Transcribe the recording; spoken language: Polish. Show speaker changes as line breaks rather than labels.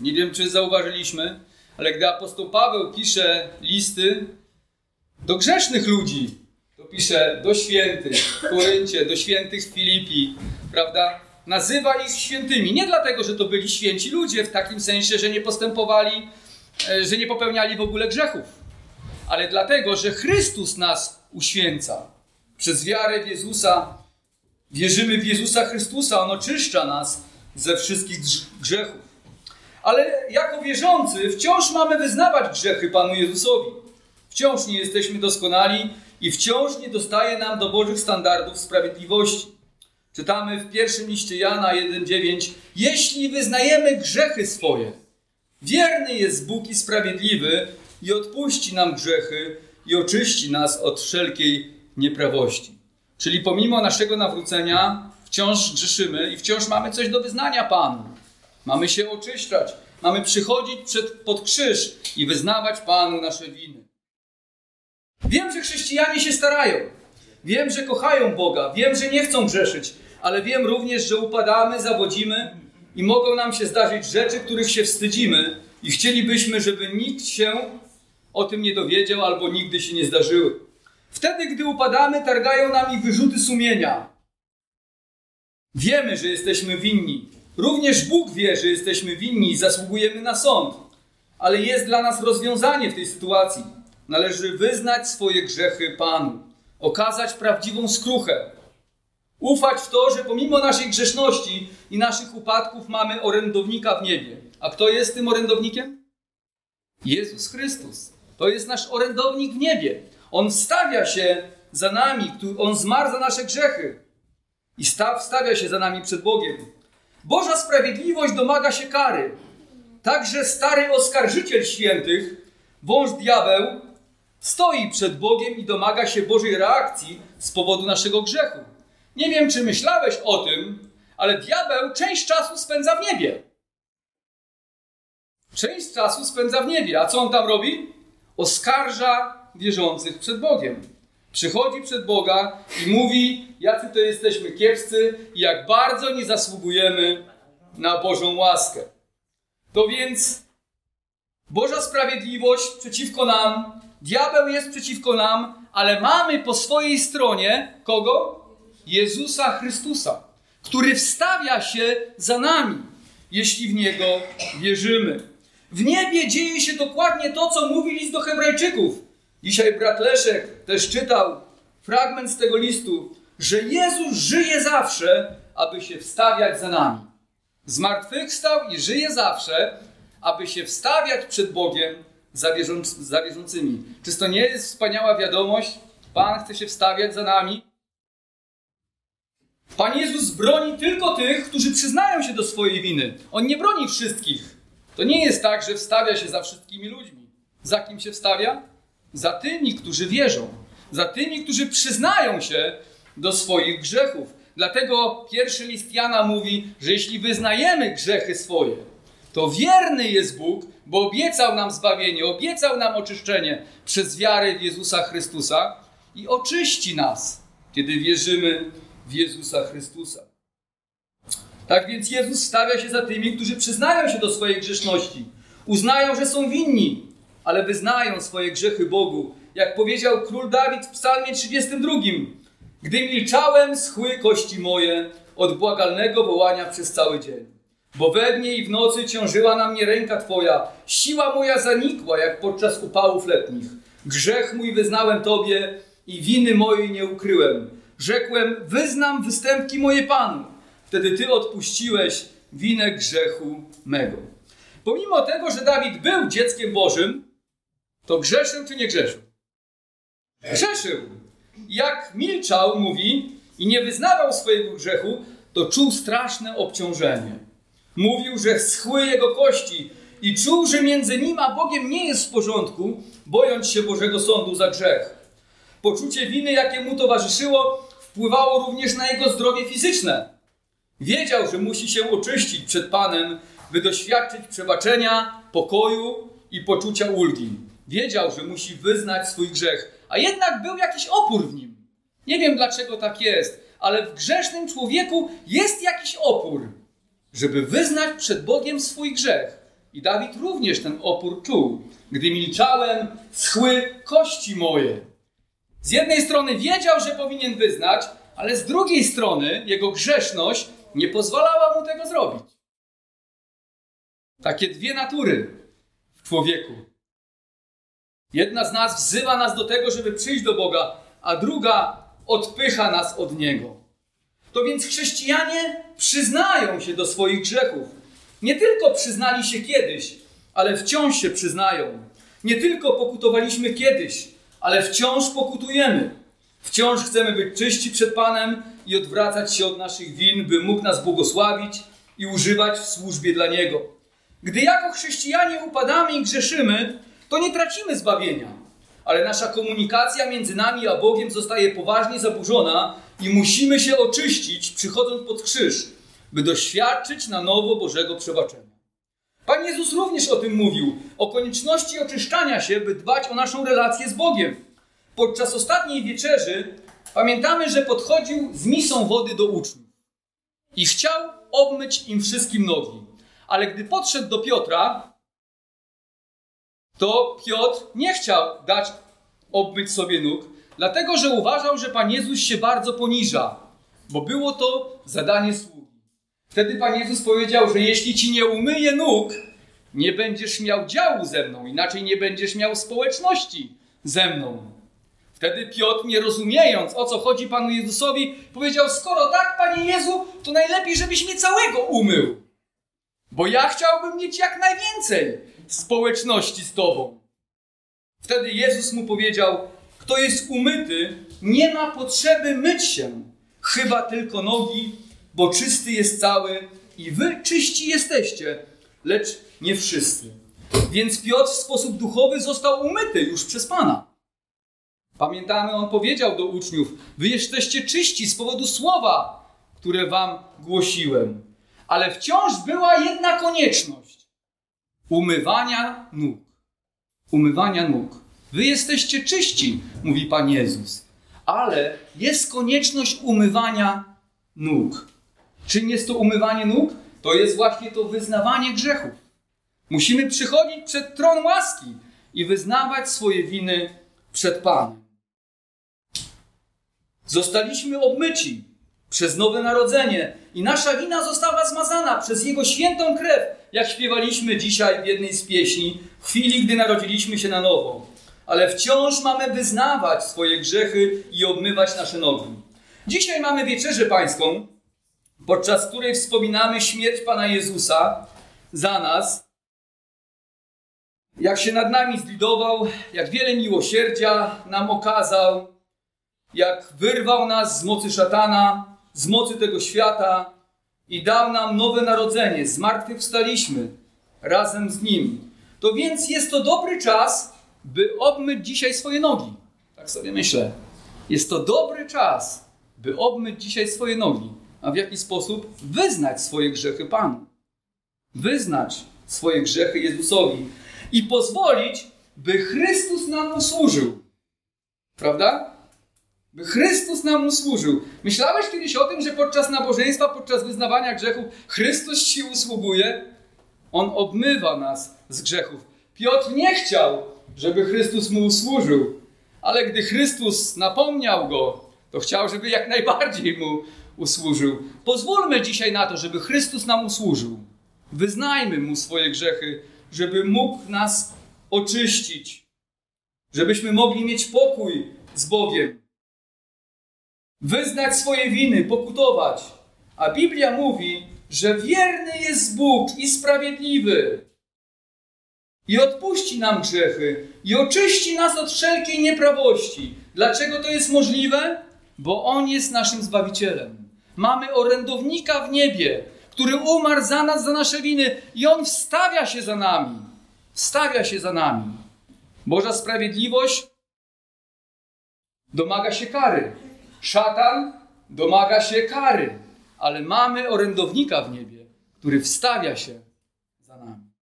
Nie wiem, czy zauważyliśmy, ale gdy apostoł Paweł pisze listy do grzesznych ludzi, to pisze do świętych w Koryncie, do świętych w Filipi, prawda? Nazywa ich świętymi. Nie dlatego, że to byli święci ludzie, w takim sensie, że nie postępowali, e, że nie popełniali w ogóle grzechów, ale dlatego, że Chrystus nas uświęca. Przez wiarę w Jezusa wierzymy w Jezusa Chrystusa, On oczyszcza nas ze wszystkich grzechów. Ale jako wierzący wciąż mamy wyznawać grzechy Panu Jezusowi. Wciąż nie jesteśmy doskonali i wciąż nie dostaje nam do Bożych standardów sprawiedliwości. Czytamy w pierwszym liście Jana 1,9 Jeśli wyznajemy grzechy swoje, wierny jest Bóg i sprawiedliwy i odpuści nam grzechy i oczyści nas od wszelkiej nieprawości. Czyli pomimo naszego nawrócenia wciąż grzeszymy i wciąż mamy coś do wyznania Panu. Mamy się oczyszczać, mamy przychodzić przed, pod krzyż i wyznawać Panu nasze winy. Wiem, że chrześcijanie się starają. Wiem, że kochają Boga. Wiem, że nie chcą grzeszyć. Ale wiem również, że upadamy, zawodzimy i mogą nam się zdarzyć rzeczy, których się wstydzimy i chcielibyśmy, żeby nikt się o tym nie dowiedział albo nigdy się nie zdarzyły. Wtedy, gdy upadamy, targają nami wyrzuty sumienia. Wiemy, że jesteśmy winni. Również Bóg wie, że jesteśmy winni i zasługujemy na sąd. Ale jest dla nas rozwiązanie w tej sytuacji. Należy wyznać swoje grzechy Panu, okazać prawdziwą skruchę, ufać w to, że pomimo naszej grzeszności i naszych upadków mamy orędownika w niebie. A kto jest tym orędownikiem? Jezus Chrystus. To jest nasz orędownik w niebie. On stawia się za nami, on zmarł za nasze grzechy i staw, stawia się za nami przed Bogiem. Boża sprawiedliwość domaga się kary. Także stary oskarżyciel świętych, wąż diabeł, stoi przed Bogiem i domaga się Bożej reakcji z powodu naszego grzechu. Nie wiem, czy myślałeś o tym, ale diabeł część czasu spędza w niebie. Część czasu spędza w niebie. A co on tam robi? Oskarża wierzących przed Bogiem. Przychodzi przed Boga i mówi, jacy to jesteśmy kiepscy i jak bardzo nie zasługujemy na Bożą łaskę. To więc Boża sprawiedliwość przeciwko nam, diabeł jest przeciwko nam, ale mamy po swojej stronie kogo? Jezusa Chrystusa, który wstawia się za nami, jeśli w Niego wierzymy. W niebie dzieje się dokładnie to, co mówi list do Hebrajczyków. Dzisiaj brat Leszek też czytał fragment z tego listu, że Jezus żyje zawsze, aby się wstawiać za nami. Zmartwychwstał i żyje zawsze, aby się wstawiać przed Bogiem za, wierząc, za wierzącymi. Czyż to nie jest wspaniała wiadomość? Pan chce się wstawiać za nami. Pan Jezus broni tylko tych, którzy przyznają się do swojej winy. On nie broni wszystkich. To nie jest tak, że wstawia się za wszystkimi ludźmi. Za kim się wstawia? Za tymi, którzy wierzą. Za tymi, którzy przyznają się do swoich grzechów. Dlatego pierwszy list Jana mówi, że jeśli wyznajemy grzechy swoje, to wierny jest Bóg, bo obiecał nam zbawienie, obiecał nam oczyszczenie przez wiarę w Jezusa Chrystusa i oczyści nas, kiedy wierzymy w Jezusa Chrystusa. Tak więc Jezus stawia się za tymi, którzy przyznają się do swojej grzeszności, uznają, że są winni, ale wyznają swoje grzechy Bogu. Jak powiedział król Dawid w Psalmie 32: Gdy milczałem, schły kości moje od błagalnego wołania przez cały dzień. Bo we dnie i w nocy ciążyła na mnie ręka Twoja, siła moja zanikła, jak podczas upałów letnich. Grzech mój wyznałem Tobie i winy mojej nie ukryłem. Rzekłem, wyznam występki moje Panu. Wtedy Ty odpuściłeś winę grzechu mego. Pomimo tego, że Dawid był dzieckiem Bożym, to grzeszył czy nie grzeszył? Grzeszył. Jak milczał, mówi, i nie wyznawał swojego grzechu, to czuł straszne obciążenie. Mówił, że schły jego kości i czuł, że między nim a Bogiem nie jest w porządku, bojąc się Bożego Sądu za grzech. Poczucie winy, jakie mu towarzyszyło, wpływało również na jego zdrowie fizyczne. Wiedział, że musi się oczyścić przed Panem, by doświadczyć przebaczenia, pokoju i poczucia ulgi. Wiedział, że musi wyznać swój grzech, a jednak był jakiś opór w nim. Nie wiem dlaczego tak jest, ale w grzesznym człowieku jest jakiś opór, żeby wyznać przed Bogiem swój grzech. I Dawid również ten opór czuł. Gdy milczałem, schły kości moje. Z jednej strony wiedział, że powinien wyznać, ale z drugiej strony jego grzeszność nie pozwalała mu tego zrobić. Takie dwie natury w człowieku. Jedna z nas wzywa nas do tego, żeby przyjść do Boga, a druga odpycha nas od Niego. To więc chrześcijanie przyznają się do swoich grzechów. Nie tylko przyznali się kiedyś, ale wciąż się przyznają. Nie tylko pokutowaliśmy kiedyś, ale wciąż pokutujemy. Wciąż chcemy być czyści przed Panem i odwracać się od naszych win, by mógł nas błogosławić i używać w służbie dla Niego. Gdy jako chrześcijanie upadamy i grzeszymy, to nie tracimy zbawienia, ale nasza komunikacja między nami a Bogiem zostaje poważnie zaburzona i musimy się oczyścić, przychodząc pod krzyż, by doświadczyć na nowo Bożego przebaczenia. Pan Jezus również o tym mówił, o konieczności oczyszczania się, by dbać o naszą relację z Bogiem. Podczas ostatniej wieczerzy pamiętamy, że podchodził z misą wody do uczniów i chciał obmyć im wszystkim nogi. Ale gdy podszedł do Piotra, to Piotr nie chciał dać obmyć sobie nóg, dlatego że uważał, że Pan Jezus się bardzo poniża, bo było to zadanie sługi. Wtedy Pan Jezus powiedział, że jeśli ci nie umyję nóg, nie będziesz miał działu ze mną, inaczej nie będziesz miał społeczności ze mną. Wtedy Piotr, nie rozumiejąc o co chodzi Panu Jezusowi, powiedział: Skoro tak, Panie Jezu, to najlepiej, żebyś mnie całego umył. Bo ja chciałbym mieć jak najwięcej społeczności z Tobą. Wtedy Jezus mu powiedział: Kto jest umyty, nie ma potrzeby myć się, chyba tylko nogi, bo czysty jest cały i wy czyści jesteście, lecz nie wszyscy. Więc Piotr w sposób duchowy został umyty już przez Pana. Pamiętamy, on powiedział do uczniów: Wy jesteście czyści z powodu słowa, które wam głosiłem. Ale wciąż była jedna konieczność: umywania nóg. Umywania nóg. Wy jesteście czyści, mówi Pan Jezus, ale jest konieczność umywania nóg. Czym jest to umywanie nóg? To jest właśnie to wyznawanie grzechów. Musimy przychodzić przed tron łaski i wyznawać swoje winy przed Panem. Zostaliśmy obmyci przez nowe narodzenie i nasza wina została zmazana przez Jego świętą krew, jak śpiewaliśmy dzisiaj w jednej z pieśni, w chwili, gdy narodziliśmy się na nowo. Ale wciąż mamy wyznawać swoje grzechy i obmywać nasze nogi. Dzisiaj mamy wieczerzę pańską, podczas której wspominamy śmierć Pana Jezusa za nas, jak się nad nami zlidował, jak wiele miłosierdzia nam okazał, jak wyrwał nas z mocy szatana, z mocy tego świata i dał nam nowe narodzenie. Zmartwychwstaliśmy razem z Nim. To więc jest to dobry czas, by obmyć dzisiaj swoje nogi. Tak sobie myślę. Jest to dobry czas, by obmyć dzisiaj swoje nogi. A w jaki sposób? Wyznać swoje grzechy Panu. Wyznać swoje grzechy Jezusowi i pozwolić, by Chrystus nam usłużył. Prawda? By Chrystus nam usłużył. Myślałeś kiedyś o tym, że podczas nabożeństwa, podczas wyznawania grzechów Chrystus ci usługuje? On obmywa nas z grzechów. Piotr nie chciał, żeby Chrystus mu usłużył, ale gdy Chrystus napomniał go, to chciał, żeby jak najbardziej mu usłużył. Pozwólmy dzisiaj na to, żeby Chrystus nam usłużył. Wyznajmy mu swoje grzechy, żeby mógł nas oczyścić, żebyśmy mogli mieć pokój z Bogiem wyznać swoje winy, pokutować. A Biblia mówi, że wierny jest Bóg i sprawiedliwy. I odpuści nam grzechy, i oczyści nas od wszelkiej nieprawości. Dlaczego to jest możliwe? Bo On jest naszym Zbawicielem. Mamy orędownika w niebie, który umarł za nas, za nasze winy, i On wstawia się za nami. Wstawia się za nami. Boża sprawiedliwość domaga się kary. Szatan domaga się kary, ale mamy orędownika w niebie, który wstawia się